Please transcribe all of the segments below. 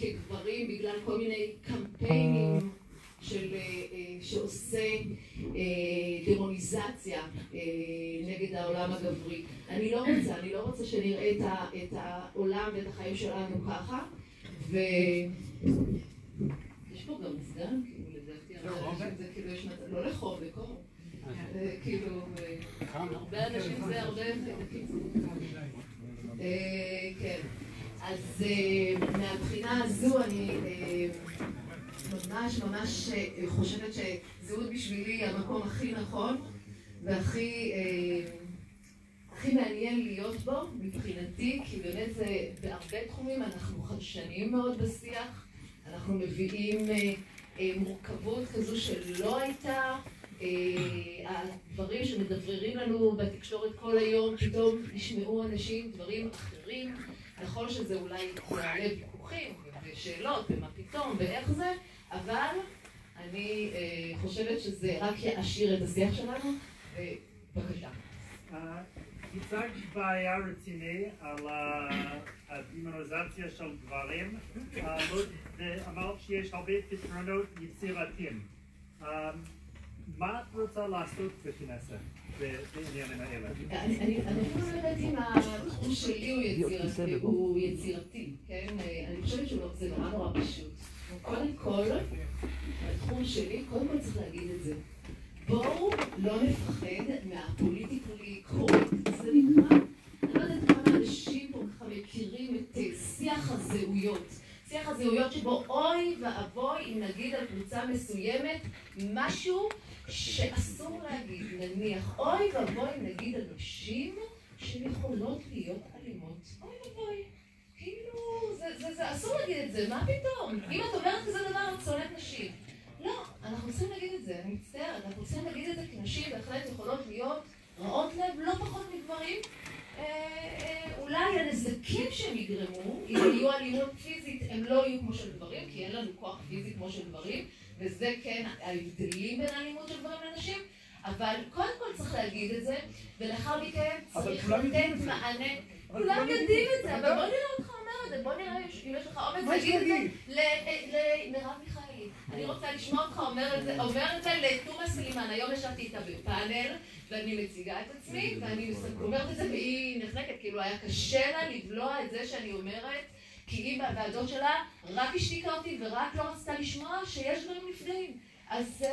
כגברים בגלל כל מיני קמפיינים של, שעושה דמוניזציה נגד העולם הגברי. אני לא רוצה, אני לא רוצה שנראה את העולם ואת החיים שלנו ככה ויש פה גם מזגן, כאילו לדעתי, זה כאילו יש מצב, לא לחוב, לקור. כאילו, הרבה אנשים זה הרבה... כן. אז מהבחינה הזו אני ממש ממש חושבת שזהות בשבילי המקום הכי נכון והכי הכי מעניין להיות בו מבחינתי כי באמת זה בהרבה תחומים אנחנו חדשניים מאוד בשיח אנחנו מביאים מורכבות כזו שלא הייתה הדברים שמדבררים לנו בתקשורת כל היום פתאום נשמעו אנשים דברים אחרים. נכון שזה אולי יעלה ויכוחים ושאלות ומה פתאום ואיך זה אבל אני חושבת שזה רק יעשיר את השיח שלנו ובבקשה. הצגת בעיה רציני על הדמוניזציה של גברים ואמרת שיש הרבה פתרונות יצירתיים מה את רוצה לעשות בכנסת בעניינים האלה? אני אפילו לא אם התחום שלי הוא יצירתי, כן? אני חושבת שזה נורא נורא פשוט. קודם כל, התחום שלי, קודם כל צריך להגיד את זה. בואו לא נפחד מהפוליטיקלי קורקט. זה נקרא, אני לא יודעת כמה אנשים פה ככה מכירים את שיח הזהויות. שיח הזהויות שבו אוי ואבוי אם נגיד על קבוצה מסוימת משהו שאסור להגיד, נניח אוי ואבוי נגיד על שיכולות להיות אלימות. אוי ואבוי. כאילו, זה אסור להגיד את זה, מה פתאום? אם את אומרת כזה דבר, את שונאת נשים. לא, אנחנו צריכים להגיד את זה, אני מצטערת, אנחנו צריכים להגיד את זה כי נשים בהחלט יכולות להיות רעות לב לא פחות מגברים. אולי הנזקים שהם יגרמו, אם יהיו אלימות פיזית, הם לא יהיו כמו של גברים כי אין לנו כוח פיזי כמו של גברים וזה כן ההבדלים בין אלימות של גברים לנשים אבל קודם כל צריך להגיד את זה ולאחר מכן צריך לתת מענה. כולם יודעים את זה, אבל בוא נראה אותך אומר את זה, בוא נראה אם יש לך אומץ להגיד את זה למרב מיכאלי. אני רוצה לשמוע אותך אומר את זה לתומא סלימאן, היום ישבתי איתה בפאנל ואני מציגה את עצמי ואני אומרת את זה והיא נחנקת, כאילו היה קשה לה לבלוע את זה שאני אומרת כי היא בוועדות שלה רק השתיקה אותי ורק לא רצתה לשמוע שיש דברים נפגעים אז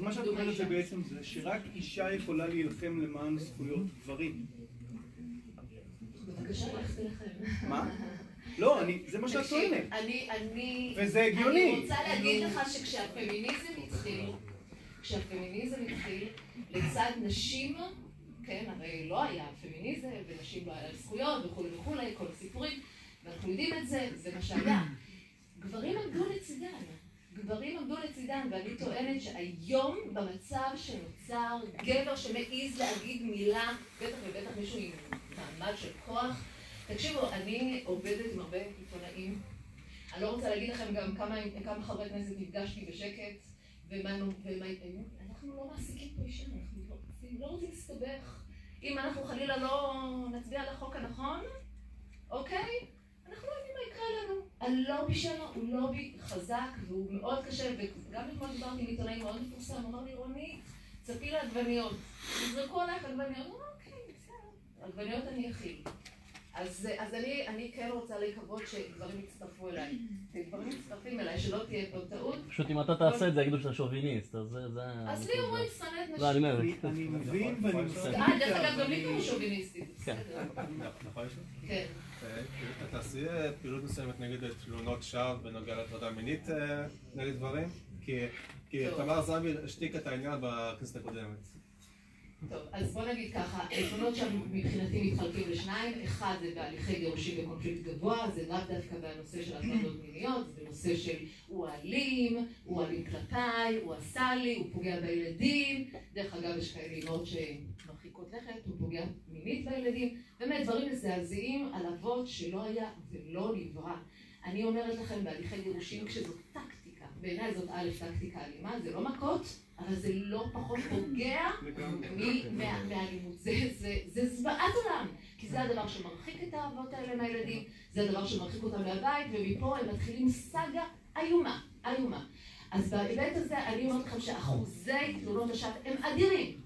מה שאת אומרת זה בעצם זה שרק אישה יכולה להילחם למען זכויות גברים בבקשה, לך. מה? לא, זה מה שאת טוענת. וזה הגיוני. אני רוצה להגיד לך שכשהפמיניזם התחיל, כשהפמיניזם התחיל, לצד נשים, כן, הרי לא היה פמיניזם, ונשים לא היה זכויות, וכולי וכולי, כל הסיפורים, ואנחנו יודעים את זה, זה מה שהיה. גברים עמדו לצידן. גברים עמדו לצידן, ואני טוענת שהיום במצב שנוצר גבר שמעז להגיד מילה, בטח ובטח מישהו עם מעמד של כוח, תקשיבו, אני עובדת עם הרבה עיתונאים, אני לא רוצה להגיד לכם גם כמה חברי כנסת נפגשתי בשקט, ואנחנו לא מעסיקים פה אישה, אנחנו לא רוצים להסתבך, אם אנחנו חלילה לא נצביע על החוק הנכון, אוקיי? אנחנו לא יודעים מה יקרה לנו. הלובי שלנו הוא לובי חזק והוא מאוד קשה, וגם אתמול דיברתי עם עיתונאי מאוד מפורסם, אמר לי, רונית, צפי לעגבניות. יזרקו עליך עגבניות. הוא אמר, אוקיי, בסדר, עגבניות אני אכיל. אז אני כן רוצה לקוות שגברים יצטרפו אליי. גברים מצטרפים אליי, שלא תהיה פה טעות. פשוט אם אתה תעשה את זה, יגידו שאתה שוביניסט, אז זה... אז לי אומרים שנאת נשים. לא, אני אומר. אני מבין ואני מסכים. אה, דרך אגב, גם לי קראו שוביניסטית. כן. נכון, כן. את תעשי פעילות מסוימת נגד תלונות שווא בנוגע להטרדה מינית נגד גברים? כי תמר זנדברג השתיקה את העניין בכנסת הקודמת. טוב, אז בוא נגיד ככה, העקרונות שם מבחינתי מתחלקים לשניים, אחד זה בהליכי גירושים בקונפליקט גבוה, זה לאו דווקא בנושא של הטרדות מיניות, זה בנושא של הוא אלים, הוא אלים כלפיי, הוא עשה לי, הוא פוגע בילדים, דרך אגב יש כאלה אימהות שמרחיקות לכת, הוא פוגע מינית בילדים, באמת דברים מזעזעים על אבות שלא היה ולא נברא. אני אומרת לכם בהליכי גירושים כשזו טקטיקה בעיניי זאת א' טקטיקה אלימה, זה לא מכות, אבל זה לא פחות פוגע מהאלימות. זה זוועת עולם, כי זה הדבר שמרחיק את האבות האלה מהילדים, זה הדבר שמרחיק אותם מהבית, ומפה הם מתחילים סאגה איומה, איומה. אז בהיבט הזה אני אומרת לכם שאחוזי תלונות השווא הם אדירים.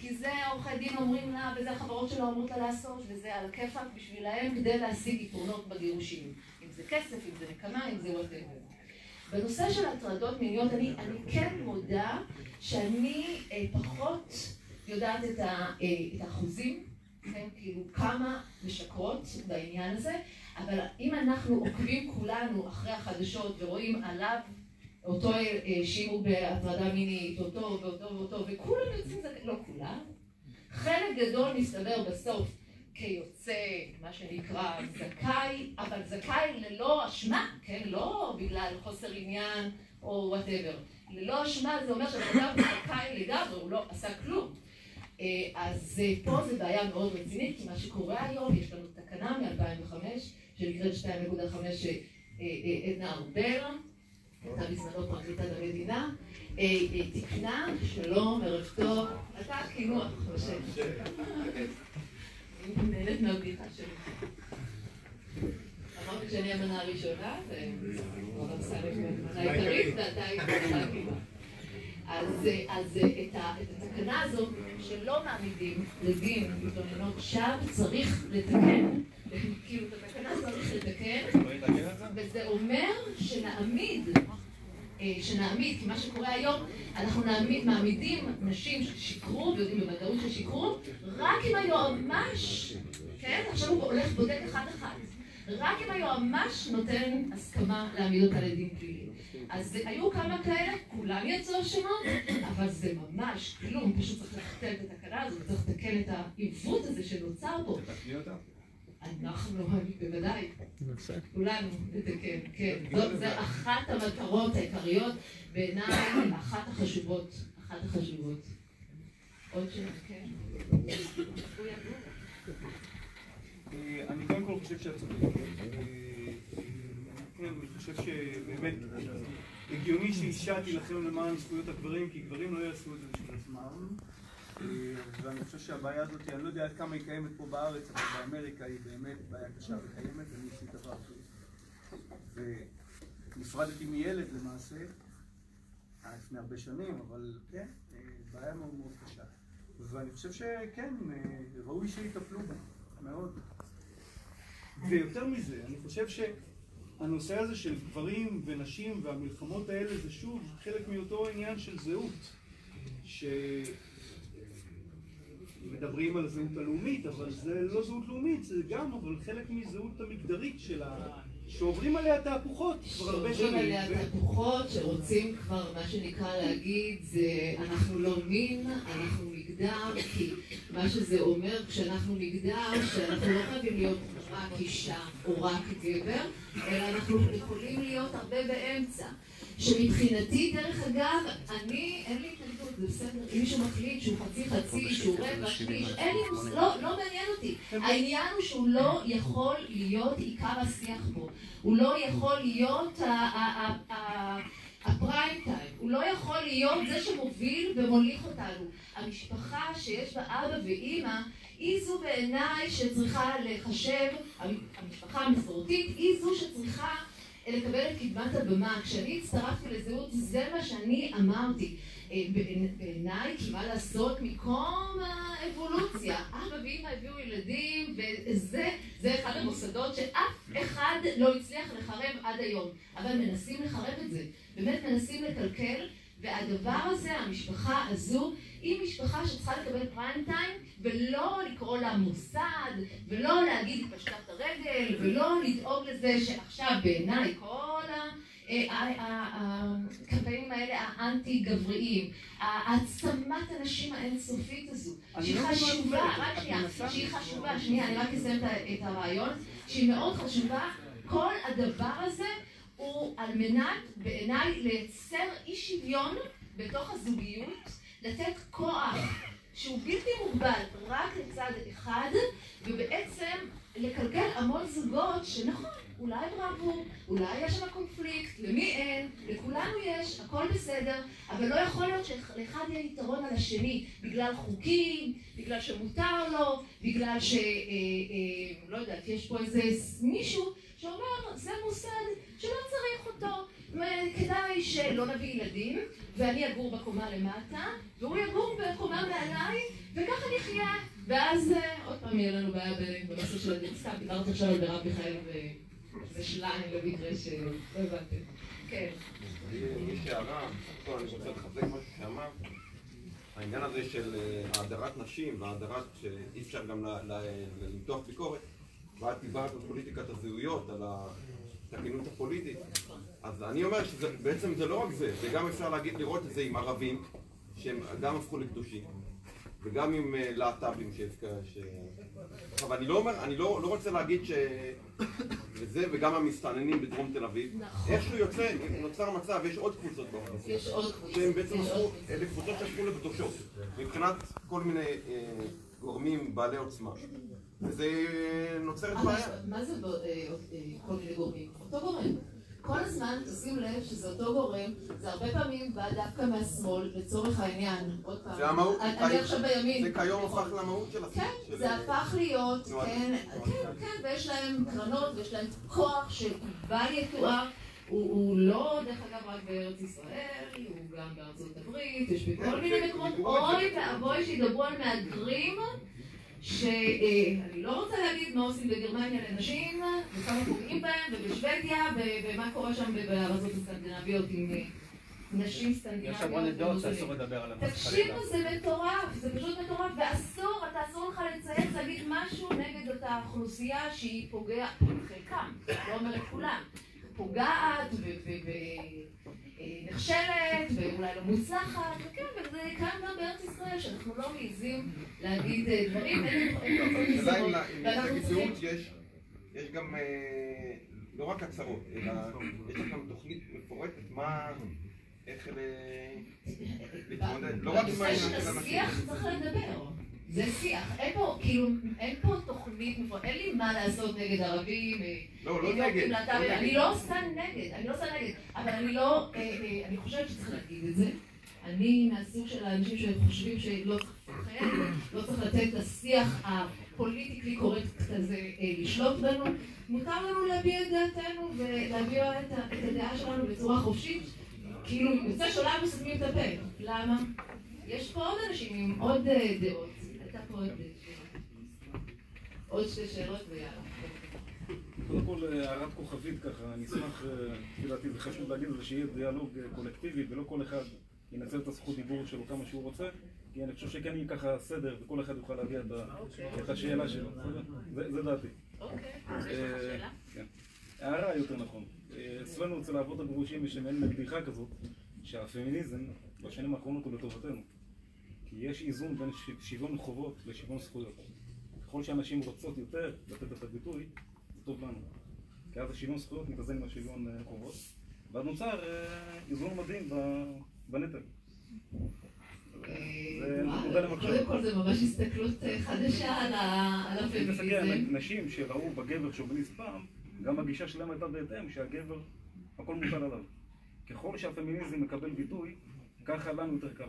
כי זה עורכי דין אומרים לה, וזה החברות שלו אומרות לה לעשות, וזה על הכיפאק בשבילהם כדי להשיג יתרונות בגירושים. אם זה כסף, אם זה נקמה, אם זה whatever. בנושא של הטרדות מיניות, אני, אני כן מודה שאני אה, פחות יודעת את, ה, אה, את האחוזים, כן, כאילו כמה משקרות בעניין הזה, אבל אם אנחנו עוקבים כולנו אחרי החדשות ורואים עליו אותו האשימו בהטרדה מינית, אותו ואותו ואותו, וכולם יוצאים, לא כולם, חלק גדול מסתבר בסוף כיוצא, מה שנקרא, זכאי, אבל זכאי ללא אשמה, כן? לא בגלל חוסר עניין או וואטאבר. ללא אשמה זה אומר שבן אדם זכאי לגמרי, הוא לא עשה כלום. אה, אז אה, פה זו בעיה מאוד רצינית, כי מה שקורה היום, יש לנו תקנה מ-2005, שנקראת 2.5 עדנה ארבל, הייתה בזמנו פרקליטת המדינה, אה, תיקנה, שלום, ערב טוב, אתה קינוח, חושב. אני נהנית מהבדיחה שלי. אמרתי שאני המנה הראשונה, ורב אמסלם המנה העיקרית, ואתה היית מנה אז את התקנה הזאת, שלא מעמידים לדין מתלוננות שווא, צריך לתקן. כאילו, את התקנה צריך לתקן, וזה אומר שנעמיד שנעמיד, כי מה שקורה היום, אנחנו נעמיד, מעמידים נשים ששיקרו, ויודעים בוודאות ששיקרו, רק אם היועמ"ש, כן, עכשיו הוא הולך בודק אחד אחד, רק אם היועמ"ש נותן הסכמה להעמיד אותה לדין פלילי. אז היו כמה כאלה, כולם יצאו אשמות, אבל זה ממש כלום, פשוט צריך לחטא את התקנה הזאת, צריך לתקן את העיוות הזה שנוצר פה. אנחנו, בוודאי, כולנו נתקן, כן. זו אחת המטרות העיקריות, בעיניי אחת החשובות, אחת החשובות. עוד שאלה, כן. אני קודם כל חושב שאת צודקת. כן, אני חושב שבאמת הגיוני שאישה תילחם למען זכויות הגברים, כי גברים לא יעשו את זה בשביל עצמם. ואני חושב שהבעיה הזאת, אני לא יודע עד כמה היא קיימת פה בארץ, אבל באמריקה היא באמת בעיה קשה וקיימת, אני עשיתי דבר כזה. ונפרדתי מילד למעשה, לפני הרבה שנים, אבל כן, בעיה מאוד מאוד קשה. ואני חושב שכן, ראוי שיטפלו בה, מאוד. ויותר מזה, אני חושב שהנושא הזה של גברים ונשים והמלחמות האלה זה שוב חלק מאותו עניין של זהות. ש... מדברים על הזהות הלאומית, אבל זה לא זהות לאומית, זה גם, אבל חלק מזהות המגדרית של ה... שעוברים עליה תהפוכות כבר הרבה שנים. שעוברים עליה תהפוכות, שרוצים כבר, מה שנקרא להגיד, זה אנחנו לא מין, אנחנו מגדר, כי מה שזה אומר כשאנחנו מגדר, שאנחנו לא חייבים להיות רק אישה או רק גבר, אלא אנחנו יכולים להיות הרבה באמצע. שמבחינתי, דרך אגב, אני, אין לי התנגדות, זה בסדר, אם מישהו מחליט שהוא חצי חצי, שהוא רבע, שליש, אין לי. לא, לא מעניין אותי. העניין הוא שהוא לא יכול להיות עיקר השיח פה. הוא לא יכול להיות הפריים טיים. הוא לא יכול להיות זה שמוביל ומוליך אותנו. המשפחה שיש בה אבא ואימא, היא זו בעיניי שצריכה לחשב, המשפחה המסורתית, היא זו שצריכה לקבל את קדמת הבמה. כשאני הצטרפתי לזהות, זה מה שאני אמרתי. בעיניי, כי מה לעשות, מקום האבולוציה. אבא ואמא הביאו ילדים, וזה אחד המוסדות שאף אחד לא הצליח לחרב עד היום. אבל מנסים לחרב את זה. באמת מנסים לקלקל, והדבר הזה, המשפחה הזו, היא משפחה שצריכה לקבל פריים טיים, ולא לקרוא לה מוסד, ולא להגיד פשטת הרגל, ולא לדאוג לזה שעכשיו בעיניי כל הקמפיינים האלה האנטי גבריים, העצמת הנשים האינסופית הזו, שהיא חשובה, רק שנייה, שהיא חשובה, שנייה, אני רק אסיים את הרעיון, שהיא מאוד חשובה, כל הדבר הזה הוא על מנת בעיניי לייצר אי שוויון בתוך הזוגיות, לתת כוח שהוא בלתי מוגבל רק לצד אחד, ובעצם לקלקל המון זוגות שנכון, אולי הם רבו, אולי יש שם קונפליקט, למי אין, לכולנו יש, הכל בסדר, אבל לא יכול להיות שלאחד יהיה יתרון על השני בגלל חוקים, בגלל שמותר לו, בגלל ש... אה, אה, לא יודעת, יש פה איזה מישהו שאומר, זה מוסד שלא צריך אותו, כדאי שלא נביא ילדים, ואני אגור בקומה למטה, והוא יגור בקומה מעליי, וככה נחיה. ואז עוד פעם יהיה לנו בעיה בנושא של סתם דיברת עכשיו על מרב מיכאל ושליים למקרה שלא הבנתם. כן. יש הערה, אני רוצה לחזק משהו שאמרת. העניין הזה של האדרת נשים והאדרת שאי אפשר גם למתוח ביקורת ואת דיברת על פוליטיקת הזהויות, על התקינות הפוליטית אז אני אומר שבעצם זה לא רק זה, זה גם אפשר להגיד, לראות את זה עם ערבים שהם גם הפכו לקדושים וגם עם להט"בים ש... עכשיו אני לא אומר, אני לא, לא רוצה להגיד ש... וזה, וגם המסתננים בדרום תל אביב. נכון. איכשהו יוצא, נוצר מצב, יש עוד קבוצות באוכלוסייה. יש עוד קבוצות. שהם בעצם הפכו, אלה קבוצות שהפכו לקדושות. מבחינת כל מיני אה, גורמים בעלי עוצמה. וזה נוצרת בעיה. מה זה כל מיני גורמים? אותו גורם. כל הזמן תשים לב שזה אותו גורם, זה הרבה פעמים בא דווקא מהשמאל, לצורך העניין, עוד פעם, זה המהות, אני עכשיו בימין. זה כיום הפך למהות של כן, זה הפך להיות, כן, כן, כן, ויש להם קרנות, ויש להם כוח של בל יתואר. הוא לא, דרך אגב, רק בארץ ישראל, הוא גם בארצות הברית, יש בכל מיני מקומות, אוי ואבוי שידברו על מהגרים. שאני לא רוצה להגיד מה עושים בגרמניה לנשים, וכמה פוגעים בהם, ובשוודיה, ומה קורה שם בארצות הסקנדינביות עם נשים סקנדינביות. תקשיבו, זה מטורף, זה פשוט מטורף, ואסור, אתה אסור לך לצייץ, להגיד משהו נגד אותה אוכלוסייה שהיא פוגעת, חלקם, לא אומרת כולם, פוגעת ונכשלת, ואולי לא מוצלחת, וכן, וזה כאן גם בארץ ישראל, שאנחנו לא מעיזים להגיד דברים, אין השאלה אם לזהות יש גם לא רק הצהרות, אלא יש לך גם תוכנית מפורטת, מה... איך להתמודד, לא רק עם העניין של אנשים. שיח צריך לדבר. זה שיח, אין פה, כאילו, אין פה תוכנית מפורטת, אין לי מה לעשות נגד ערבים, לא, לא נגד, אני לא עושה נגד, אני לא עושה נגד, אבל אני לא, אני חושבת שצריך להגיד את זה. אני מהסוג של האנשים שחושבים שלא צריך לפחד, לא צריך לתת לשיח הפוליטיקלי קורקט כזה לשלוט בנו. מותר לנו להביע את דעתנו ולהביע את הדעה שלנו בצורה חופשית. כאילו, יוצא שעולם מסתמים את הפה. למה? יש פה עוד אנשים עם עוד דעות. הייתה פה עוד שאלה. עוד שתי שאלות ויאללה. קודם כל, הערת כוכבית ככה, אני אשמח, לפי דעתי זה חשוב להגיד זה שיהיה דיאלוג קולקטיבי ולא כל אחד ינצל את הזכות דיבור שלו כמה שהוא רוצה כי אני חושב שכן יהיה ככה סדר וכל אחד יוכל להביע את השאלה שלו, זה דעתי. אוקיי, הערה יותר נכון, אצלנו אצל האבות הגרושים יש מעין בדיחה כזאת שהפמיניזם בשנים האחרונות הוא לטובתנו. כי יש איזון בין שוויון חובות לשוויון זכויות. ככל שאנשים רוצות יותר לתת את הביטוי, זה טוב לנו. כי אז השוויון זכויות מתאזן עם השוויון חובות. ואז נוצר איזון מדהים בנטל קודם כל זה ממש הסתכלות חדשה על הפמיניזם. נשים שראו בגבר שוביניסט פעם, גם הגישה שלהם הייתה בהתאם שהגבר, הכל מוטל עליו. ככל שהפמיניזם מקבל ביטוי, ככה לנו יותר קל.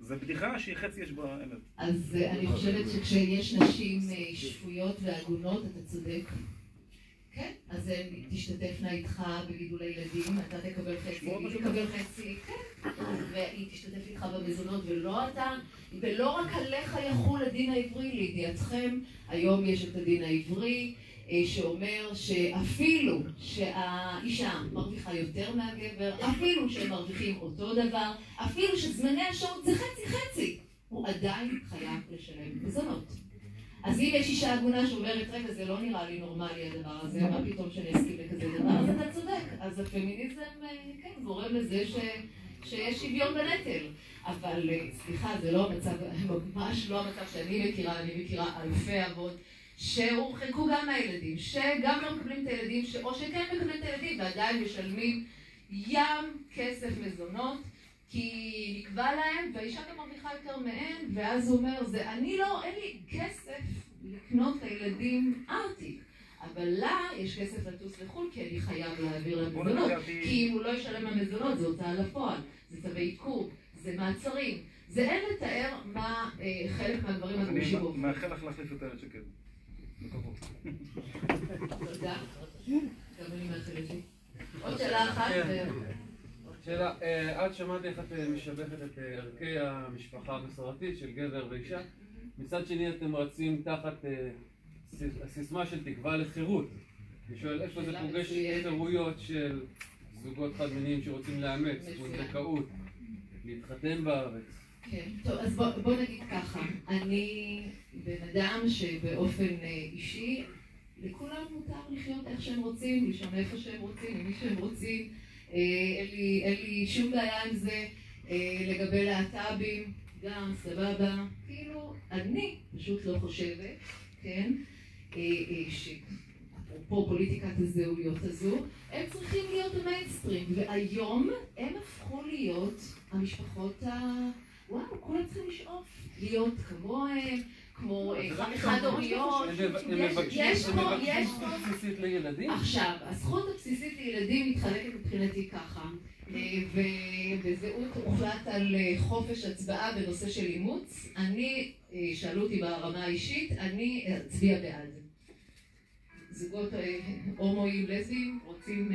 זה בדיחה שחצי יש בה אמת. אז אני חושבת שכשיש נשים שפויות והגונות, אתה צודק. כן, אז הן תשתתפנה איתך בגידול הילדים, אתה תקבל חצי, היא תקבל חצי, כן, והיא תשתתף איתך במזונות ולא אתה, ולא רק עליך יחול הדין העברי, לידיעתכם, היום יש את הדין העברי שאומר שאפילו שהאישה מרוויחה יותר מהגבר, אפילו שהם מרוויחים אותו דבר, אפילו שזמני השעות זה חצי חצי, הוא עדיין חייב לשלם מזונות. אז אם יש אישה הגונה שאומרת, רגע, זה לא נראה לי נורמלי הדבר הזה, מה פתאום שאני אסכים לכזה דבר, אז אתה צודק. אז הפמיניזם, כן, גורם לזה שיש שוויון בנטל. אבל סליחה, זה לא המצב, ממש לא המצב שאני מכירה, אני מכירה אלפי אבות שהורחקו גם מהילדים, שגם לא מקבלים את הילדים, או שכן מקבלים את הילדים ועדיין משלמים ים כסף מזונות. כי נקבע להם, והאישה גם מרוויחה יותר מהן, ואז הוא אומר, זה אני לא, אין לי כסף לקנות לילדים ארטיק. אבל לה יש כסף לטוס לחו"ל כי אני חייב להעביר לה בוא מזונות. כי אם הוא לא ישלם המזונות זה הוצאה לפועל, זה צווי עיכוב, זה מעצרים. זה אין לתאר מה אה, חלק מהדברים אני הגרושים בו. מאחל לך להחליף את איילת שקד. תודה. גם אני מאחלת לי. עוד שאלה אחת. שאלה, אה, את שמעת איך את אה, משבחת את אה, ערכי המשפחה המסורתית של גבר ואישה, מצד שני אתם רצים תחת סיס- הסיסמה של תקווה לחירות. אני שואל איפה זה פוגש. חירויות של זוגות חד מיניים שרוצים לאמץ. פונדקאות, להתחתן בארץ. כן, טוב, אז בוא, בוא נגיד ככה, אני בן אדם שבאופן אישי, לכולם מותר לחיות איך שהם רוצים, לישון איפה שהם רוצים, עם מי שהם רוצים, לי, אין לי שום בעיה עם זה, אה, לגבי להט"בים, גם סבבה, כאילו, אני פשוט לא חושבת, כן, אה, אה, ש... אפרופו פוליטיקת הזהויות הזו, הם צריכים להיות המיינסטרים, והיום הם הפכו להיות המשפחות ה... וואו, כולם צריכים לשאוף להיות כמוהם, כמו אה, חד- חד-הוריות. הם יש- פה- יש זכות פה- בסיסית לילדים. עכשיו, הזכות הבסיסית לילדים מתחלקת מבחינתי ככה, אה, ובזהות הוחלט על אה, חופש הצבעה בנושא של אימוץ. אני, שאלו אותי ברמה האישית, אני אצביע בעד. זוגות הומואים, לסביים, רוצים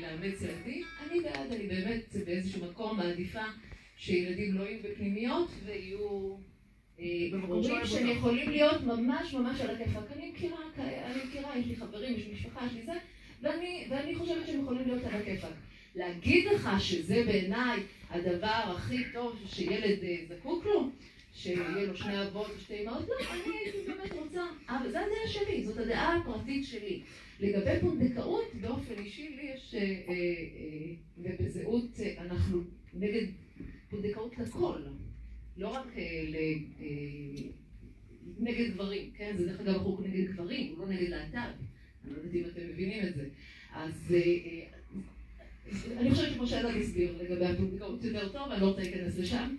לאמץ ילדים, אני בעד, אני באמת באיזשהו מקום מעדיפה שילדים לא יהיו בפנימיות ויהיו אה, הורים שהם יכולים להיות ממש ממש על הכיפאק. אני מכירה, אני מכירה, יש לי חברים, יש לי משפחה, יש לי זה, ואני, ואני חושבת שהם יכולים להיות על הכיפאק. להגיד לך שזה בעיניי הדבר הכי טוב שילד אה, זקוק לו, שיהיה לו שני אבות ושתי אמהות, לא, אני הייתי באמת רוצה, אבל זו הדעה שלי, זאת הדעה הפרטית שלי. לגבי פונדקאות, באופן אישי, לי יש, אה, אה, אה, ובזהות אה, אנחנו נגד פונדקאות לכל, לא רק אה. אה, נגד גברים, כן? זה דרך אגב חוק נגד גברים, הוא לא נגד להט"ב. אני לא יודעת אם אתם מבינים את זה. אז אה, אני חושבת שמשה אדם הסביר לגבי הפונדקאות יותר טוב, אני לא רוצה להיכנס לשם.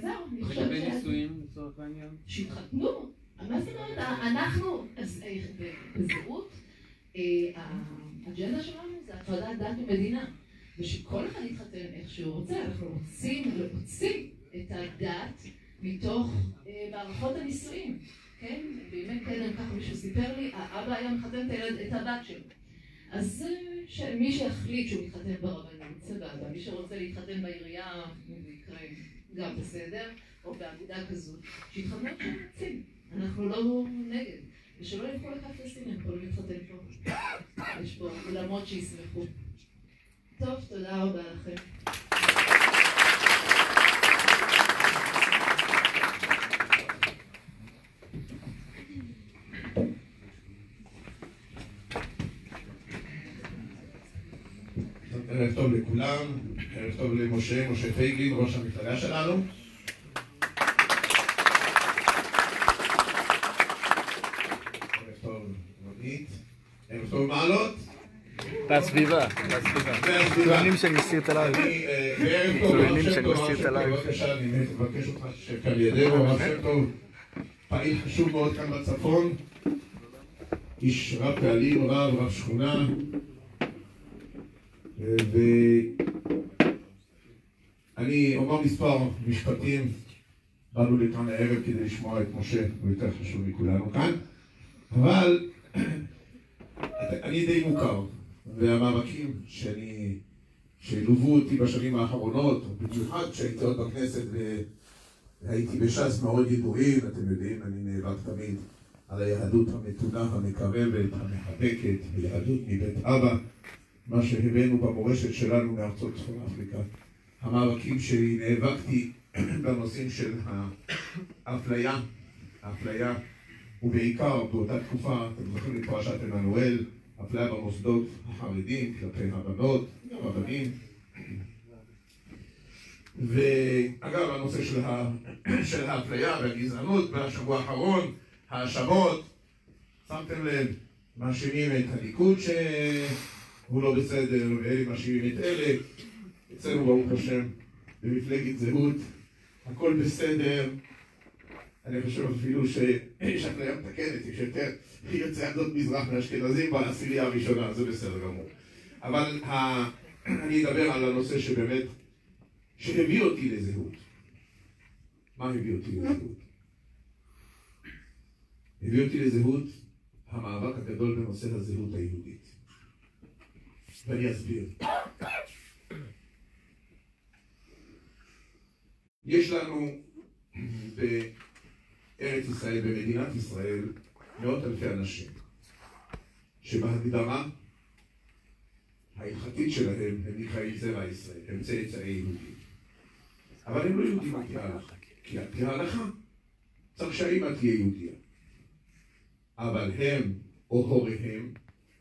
זהו, אני חושבת לגבי ש... נישואים לצורך העניין. שהתחתנו. מה זאת אומרת? אנחנו, אז, בזהות, האג'נדה שלנו זה הפרדת דת ומדינה. ושכל אחד יתחתן איך שהוא רוצה, אנחנו רוצים להוציא את הדת מתוך אה, מערכות הנישואים, כן? בימי קדם, ככה מישהו סיפר לי, האבא היה מחתן את הבת שלו. אז שמי שיחליט שהוא מתחתן ברבנות, סבבה. מי שרוצה להתחתן בעירייה, במקרה, גם בסדר, או באגודה כזאת, שיתחתנו רוצים. אנחנו לא נגד. ושלא ילכו לקפריסין, הם יכולים להתחתן פה. יש פה אולמות שישמחו. טוב, תודה רבה לכם. ערב טוב לכולם, ערב טוב למשה, משה פייגלין, ראש המפלגה שלנו. ערב טוב רונית, ערב טוב מעלות. והסביבה, והסביבה. של מסיר תל אביב. אני, אה, מסיר. בבקשה, אני מבקש אותך שתשב כאן לידינו, הרב שם טוב, פעיל חשוב מאוד כאן בצפון, איש רב פעלים, רב, רב שכונה, ואני אומר מספר משפטים, באנו לכאן הערב כדי לשמוע את משה, הוא יותר חשוב מכולנו כאן, אבל אני די מוכר, והמאבקים שאני, שלוו אותי בשנים האחרונות, במיוחד כשהייתי עוד בכנסת והייתי בש"ס מאוד ידועים, אתם יודעים, אני נאבק תמיד על היהדות המתונה, המקרבת, המחבקת, היהדות מבית אבא, מה שהבאנו במורשת שלנו מארצות צפון אפריקה. המאבקים שלי, נאבקתי בנושאים של האפליה, האפליה, ובעיקר באותה תקופה, אתם זוכרים את פרשת עמנואל, אפליה במוסדות החרדים כלפי הבנות, גם הבנים. ואגב, הנושא של, ה... של האפליה והגזענות בשבוע האחרון, האשמות, שמתם לב, מאשימים את הליכוד שהוא לא בסדר, ואלה מאשימים את אלה. אצלנו ברוך השם, במפלגת זהות, הכל בסדר, אני חושב אפילו שיש אפליה מתקנת, יש יותר יוצאי עדות מזרח מאשכנזים בעשירייה הראשונה, זה בסדר גמור. אבל ה... אני אדבר על הנושא שבאמת, שהביא אותי לזהות. מה הביא אותי לזהות? הביא אותי לזהות המאבק הגדול בנושא הזהות היהודית. ואני אסביר. יש לנו בארץ ישראל, במדינת ישראל, מאות אלפי אנשים שבהגדרה ההלכתית שלהם הם נקראים זרע ישראל, הם צאצאי יהודים. אבל הם לא יהודים על פי ההלכה, כי על פי ההלכה צריך שהאימא תהיה יהודיה. אבל הם או הוריהם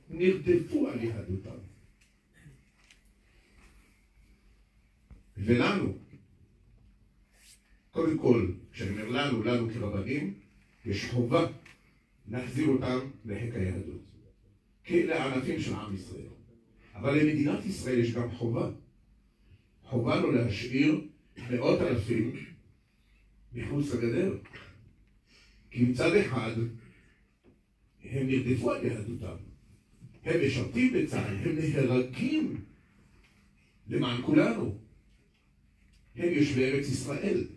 נרדפו על יהדותם. ולנו, קודם כל, כשאני אומר לנו, לנו כרבנים, יש חובה להחזיר אותם לחיק היהדות. הענפים של עם ישראל. אבל למדינת ישראל יש גם חובה. חובה לא להשאיר מאות אלפים מחוץ לגדר. כי מצד אחד, הם נרדפו על יהדותם. הם משרתים בצה"ל, הם נהרגים למען כולנו. הם יושבי ארץ ישראל.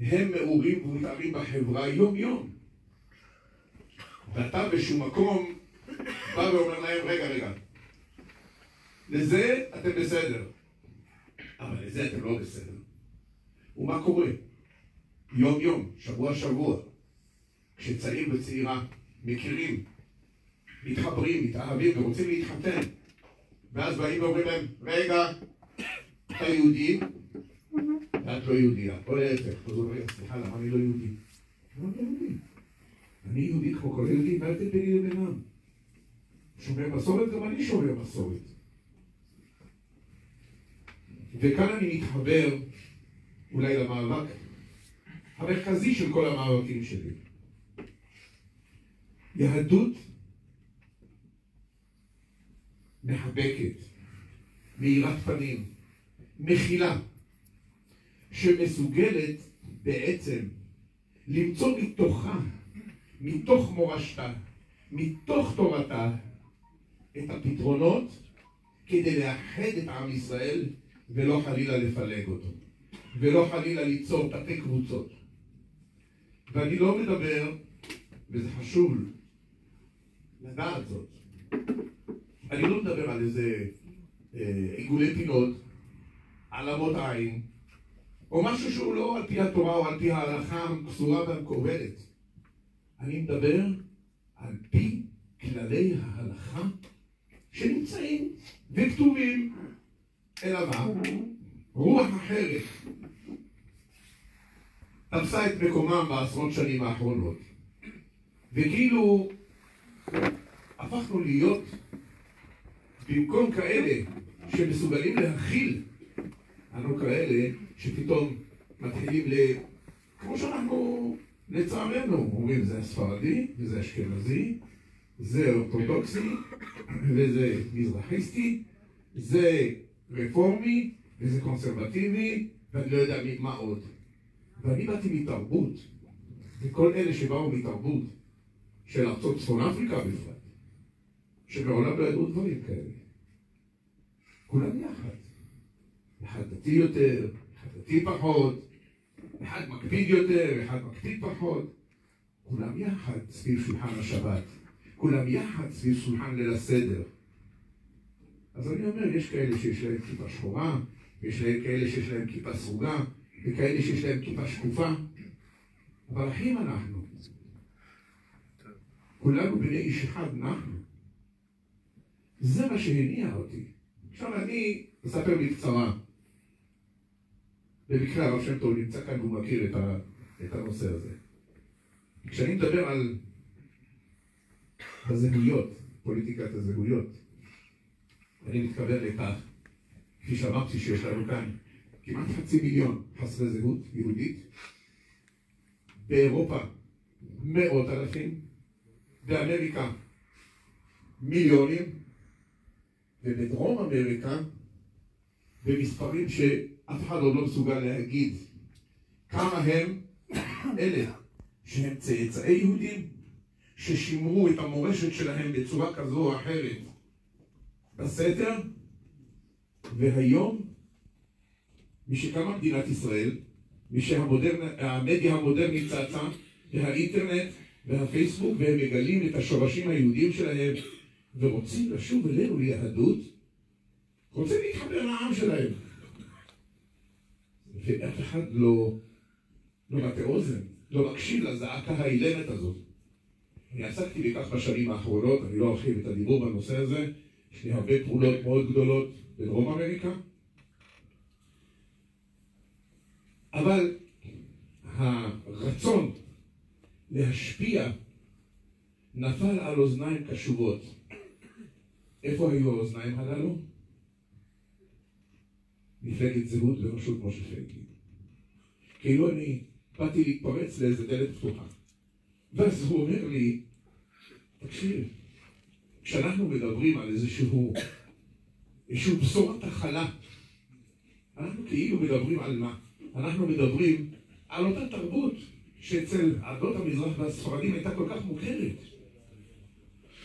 הם מעורים ומתארים בחברה יום-יום. ואתה בשום מקום בא ואומר להם, רגע, רגע, לזה אתם בסדר, אבל לזה אתם לא בסדר. ומה קורה? יום-יום, שבוע-שבוע, כשצעיר וצעירה מכירים, מתחברים, מתאהבים ורוצים להתחתן, ואז באים ואומרים להם, רגע, אתה יהודי, ואת לא יהודייה, או להפך, אז אומר, סליחה, למה אני לא יהודי? אני לא יהודי. אני יהודי כמו כל יהודי, מה ההבדל ביני לבינם? שומר מסורת, גם אני שומר מסורת. וכאן אני מתחבר אולי למאבק המרכזי של כל המאבקים שלי. יהדות מחבקת, מאירת פנים, מכילה, שמסוגלת בעצם למצוא מתוכה, מתוך מורשתה, מתוך תורתה, את הפתרונות כדי לאחד את עם ישראל ולא חלילה לפלג אותו, ולא חלילה ליצור תתי קבוצות. ואני לא מדבר, וזה חשוב לדעת זאת, אני לא מדבר על איזה אה, עיגולי פינות, העלמות עין, או משהו שהוא לא על פי התורה או על פי ההלכה המסורה והמקובלת. אני מדבר על פי כללי ההלכה שנמצאים וכתובים. אלא מה? רוח אחרת תפסה את מקומם בעשרות שנים האחרונות. וכאילו הפכנו להיות במקום כאלה שמסוגלים להכיל, אנו כאלה שפתאום מתחילים ל... כמו שאנחנו לצערנו אומרים זה הספרדי וזה אשכנזי, זה אורתודוקסי וזה מזרחיסטי, זה רפורמי וזה קונסרבטיבי ואני לא יודע מה עוד. ואני באתי מתרבות, וכל אלה שבאו מתרבות של ארצות צפון אפריקה בפרט, שמעולם לא ידעו דברים כאלה. כולם יחד. אחד דתי יותר, אחד דתי פחות, אחד מקפיד יותר, אחד מקפיד פחות. כולם יחד סביב שולחן השבת. כולם יחד סביב שולחן ליל הסדר. אז אני אומר, יש כאלה שיש להם כיפה שחורה, יש להם כאלה שיש להם כיפה סרוגה, וכאלה שיש להם כיפה שקופה, אבל אחים אנחנו. כולנו בני איש אחד אנחנו. זה מה שהניע אותי. עכשיו אני אספר בקצרה. במקרה הרב שם טוב נמצא כאן והוא מכיר את, ה, את הנושא הזה. כשאני מדבר על הזהויות, פוליטיקת הזהויות, אני מתכוון לכך, כפי שאמרתי שיש לנו כאן כמעט חצי מיליון חסרי זהות יהודית, באירופה מאות אלפים, באמריקה מיליונים, ובדרום אמריקה במספרים שאף אחד עוד לא מסוגל להגיד כמה הם אלה שהם צאצאי יהודים, ששימרו את המורשת שלהם בצורה כזו או אחרת בסתר, והיום, משקמה מדינת ישראל, משהמדיה המודרנית צצה, והאינטרנט והפייסבוק, והם מגלים את השורשים היהודיים שלהם, ורוצים לשוב אלינו ליהדות, רוצים להתחבר לעם שלהם. ואף אחד לא, לא מטה אוזן, לא מקשיב לזעקה האילמת הזאת. אני עסקתי בכך בשנים האחרונות, אני לא ארחיב את הדיבור בנושא הזה, יש לי הרבה פעולות מאוד גדולות בדרום אמריקה, אבל הרצון להשפיע נפל על אוזניים קשובות. איפה היו האוזניים הללו? מפלגת זהות בראשות משה פייגלין. כאילו אני באתי להתפרץ לאיזה דלת פתוחה. ואז הוא אומר לי, תקשיב, כשאנחנו מדברים על איזשהו, איזשהו בשורת הכלה, אנחנו כאילו מדברים על מה? אנחנו מדברים על אותה תרבות שאצל עדות המזרח והספרדים הייתה כל כך מוכרת.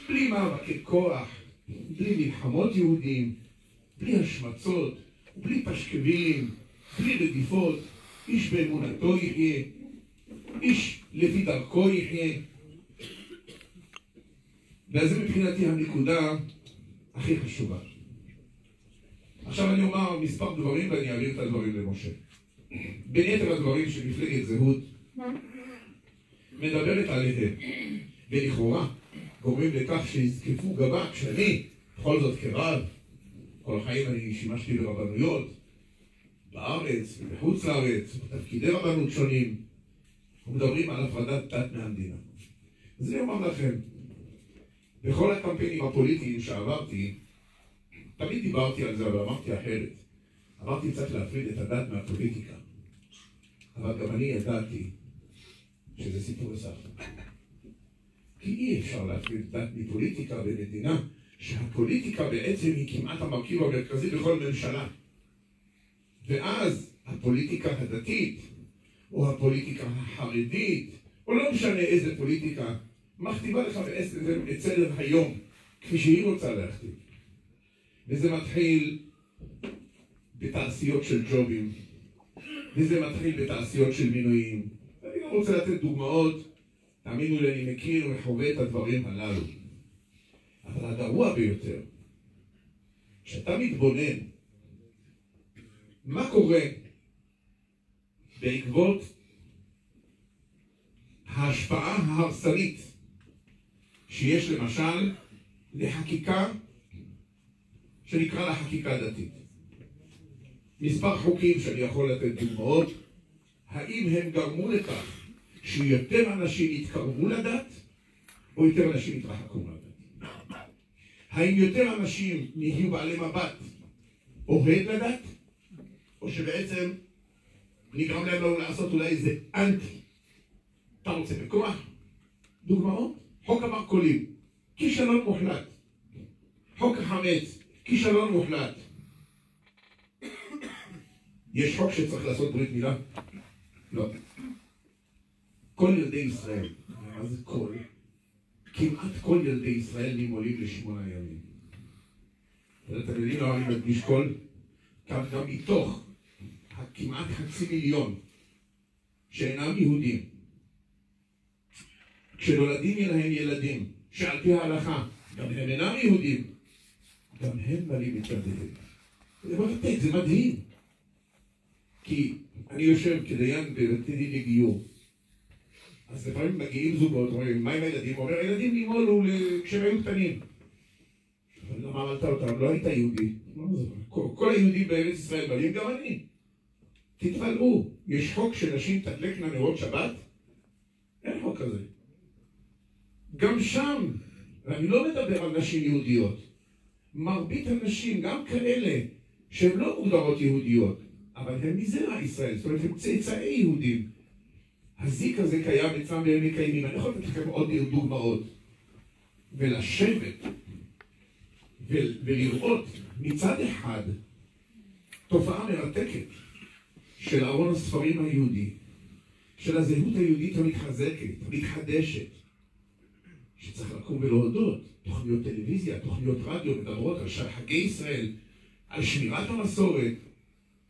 בלי מאבקי כוח, בלי מלחמות יהודים, בלי השמצות, בלי פשקווילים, בלי רדיפות, איש באמונתו יחיה, איש לפי דרכו יחיה. וזה מבחינתי הנקודה הכי חשובה. עכשיו אני אומר מספר דברים ואני אעביר את הדברים למשה. בין יתר הדברים שמפלגת זהות מדברת עליהם, ולכאורה גורמים לכך שיזקפו גבה כשאני, בכל זאת כרב, כל החיים אני שימשתי ברבנויות, בארץ ובחוץ לארץ, בתפקידי רבנות שונים, ומדברים על הפרדת דת מהמדינה. אז אני אומר לכם, בכל הקמפיינים הפוליטיים שעברתי, תמיד דיברתי על זה, אבל אמרתי אחרת. אמרתי, צריך להפריד את הדת מהפוליטיקה. אבל גם אני ידעתי שזה סיפור סבתא. כי אי אפשר להפריד דת מפוליטיקה במדינה שהפוליטיקה בעצם היא כמעט המרכיב המרכזי בכל ממשלה. ואז הפוליטיקה הדתית, או הפוליטיקה החרדית, או לא משנה איזה פוליטיקה, מכתיבה לך בעצם את סדר היום, כפי שהיא רוצה להכתיב. וזה מתחיל בתעשיות של ג'ובים, וזה מתחיל בתעשיות של מינויים. אני לא רוצה לתת דוגמאות, תאמינו לי, אני מכיר וחווה את הדברים הללו. אבל הגרוע ביותר, כשאתה מתבונן מה קורה בעקבות ההשפעה ההרסנית שיש למשל לחקיקה שנקרא לה חקיקה דתית. מספר חוקים שאני יכול לתת דוגמאות, האם הם גרמו לכך שיותר אנשים יתקרבו לדת או יותר אנשים יתרחקו מהדת? האם יותר אנשים נהיו בעלי מבט אוהד לדת, או שבעצם נגרם להם לא לעשות אולי איזה אנטי? אתה רוצה בכוח? דוגמאות? חוק המרכולים, כישלון מוחלט. חוק החמץ, כישלון מוחלט. יש חוק שצריך לעשות ברית מילה? לא. כל ילדי ישראל, מה זה כל? כמעט כל ילדי ישראל עולים לשמונה ימים. אתם יודעים למה אני מדגיש כל? גם, גם מתוך כמעט חצי מיליון שאינם יהודים, כשנולדים להם ילדים שעל פי ההלכה גם הם אינם יהודים, גם הם מלאים את ידיהם. זה מרתק, זה מדהים. כי אני יושב כדיין בבתי דין לגיור, אז לפעמים מגיעים זוגות, אומרים, מה עם הילדים? הוא אומר, הילדים נימולו כשהם היו קטנים. אבל למה אמרת אותם? לא היית יהודי. כל היהודים בארץ ישראל באים, גם אני. תתפלאו, יש חוק שנשים תדלקנה נרות שבת? אין חוק כזה. גם שם, ואני לא מדבר על נשים יהודיות, מרבית הנשים, גם כאלה שהן לא מוגדרות יהודיות, אבל הן מזרע ישראל, זאת אומרת, הן צאצאי יהודים. הזיק הזה קיים אצלם והם מקיימים. אני יכול לתת לכם עוד דוגמאות. ולשבת ולראות מצד אחד תופעה מרתקת של ארון הספרים היהודי, של הזהות היהודית המתחזקת, המתחדשת, שצריך לקום ולהודות. תוכניות טלוויזיה, תוכניות רדיו מדברות על חגי ישראל, על שמירת המסורת,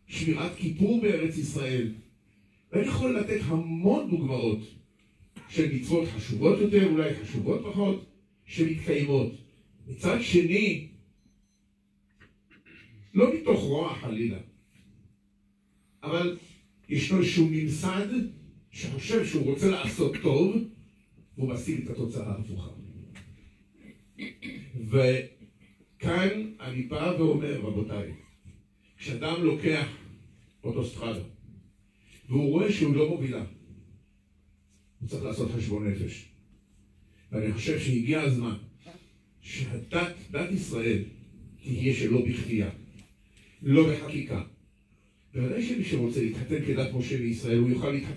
שמירת כיפור בארץ ישראל. ואני יכול לתת המון דוגמאות של מצוות חשובות יותר, אולי חשובות פחות, שמתקיימות. מצד שני, לא מתוך רוע חלילה, אבל ישנו איזשהו ממסד שחושב שהוא רוצה לעשות טוב, והוא משיג את התוצאה ההפוכה. וכאן אני בא ואומר, רבותיי, כשאדם לוקח אוטוסטרדה, והוא רואה שהוא לא מובילה, הוא צריך לעשות חשבון נפש. ואני חושב שהגיע הזמן שהדת, דת ישראל, תהיה שלא בכפייה, לא בחקיקה. בוודאי שמי שרוצה להתחתן כדת משה וישראל, הוא יוכל להתחתן